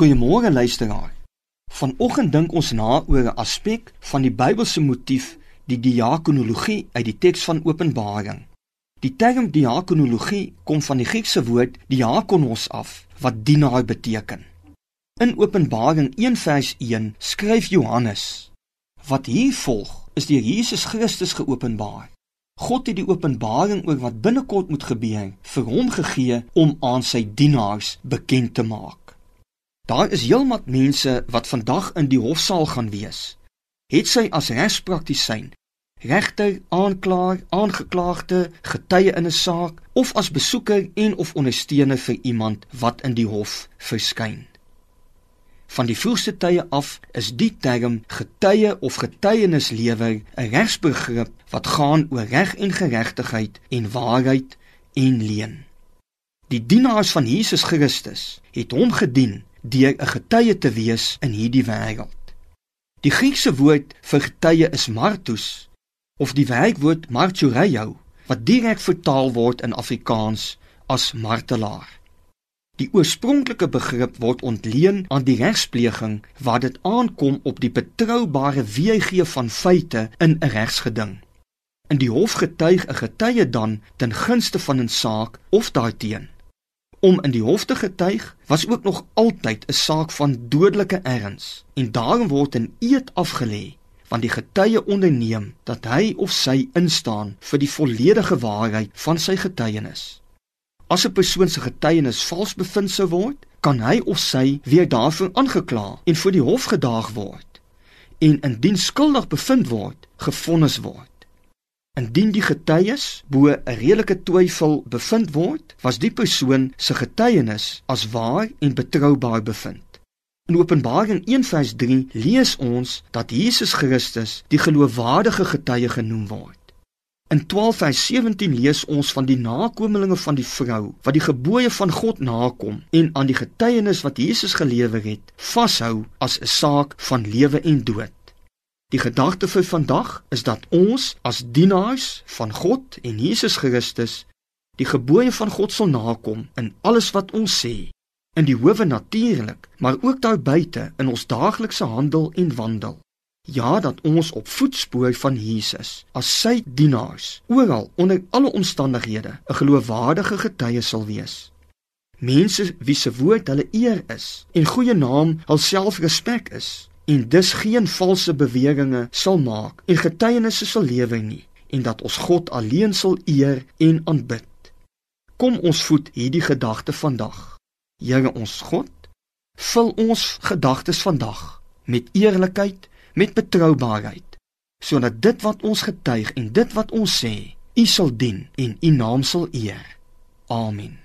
Goeiemôre luisteraar. Vanoggend dink ons na oor 'n aspek van die Bybelse motief, die diakonologie uit die teks van Openbaring. Die term diakonologie kom van die Griekse woord diakonos af, wat dienaar beteken. In Openbaring 1:1 skryf Johannes: Wat hier volg, is deur Jesus Christus geopenbaar. God het die openbaring oor wat binnekort moet gebeur vir hom gegee om aan sy dienaars bekend te maak. Daar is heelwat mense wat vandag in die hofsaal gaan wees. Het sy as regspraktisyn, regter, aanklaer, aangeklaagde, getuie in 'n saak of as besoeker en of ondersteuner vir iemand wat in die hof verskyn. Van die vroegste tye af is die term getuie of getuienislewer 'n regsbegrip wat gaan oor reg en geregtigheid en waarheid en leuen. Die dienaars van Jesus Christus het hom gedien deur 'n getuie te wees in hierdie wêreld. Die Griekse woord vir getuie is martus of die werkwoord martyreio wat direk vertaal word in Afrikaans as martelaar. Die oorspronklike begrip word ontleen aan die regspleging waar dit aankom op die betroubare weergee van feite in 'n regsgeding. In die hof getuig 'n getuie dan ten gunste van 'n saak of daarteen. Om in die hof te getuig was ook nog altyd 'n saak van dodelike erns en daarom word 'n eed afgelê want die getuie onderneem dat hy of sy instaan vir die volledige waarheid van sy getuienis. As 'n persoon se getuienis vals bevind sou word, kan hy of sy weer daarvoor aangekla en voor die hof gedaag word en indien skuldig bevind word, gefonnis word. Indien die getuies bo 'n redelike twyfel bevind word, was die persoon se getuienis as waar en betroubaar bevind. In Openbaring 1:3 lees ons dat Jesus Christus die geloofwaardige getuie genoem word. In 12:17 lees ons van die nakommelinge van die vrou wat die gebooie van God nakom en aan die getuienis wat Jesus gelewer het, vashou as 'n saak van lewe en dood. Die gedagte vir vandag is dat ons as dienaars van God en Jesus Christus die gebooie van God sal nakom in alles wat ons sê. In die howe natuurlik, maar ook daar buite in ons daaglikse handel en wandel. Ja, dat ons op voetspoor van Jesus as sy dienaars oral onder alle omstandighede 'n geloofwaardige getuie sal wees. Mense wie se woord hulle eer is en goeie naam hulself respek is en dus geen valse beweringe sal maak en getuienisse sal lewe nie en dat ons God alleen sal eer en aanbid. Kom ons voed hierdie gedagte vandag. Here ons God, vul ons gedagtes vandag met eerlikheid, met betroubaarheid, sodat dit wat ons getuig en dit wat ons sê, U sal dien en U naam sal eer. Amen.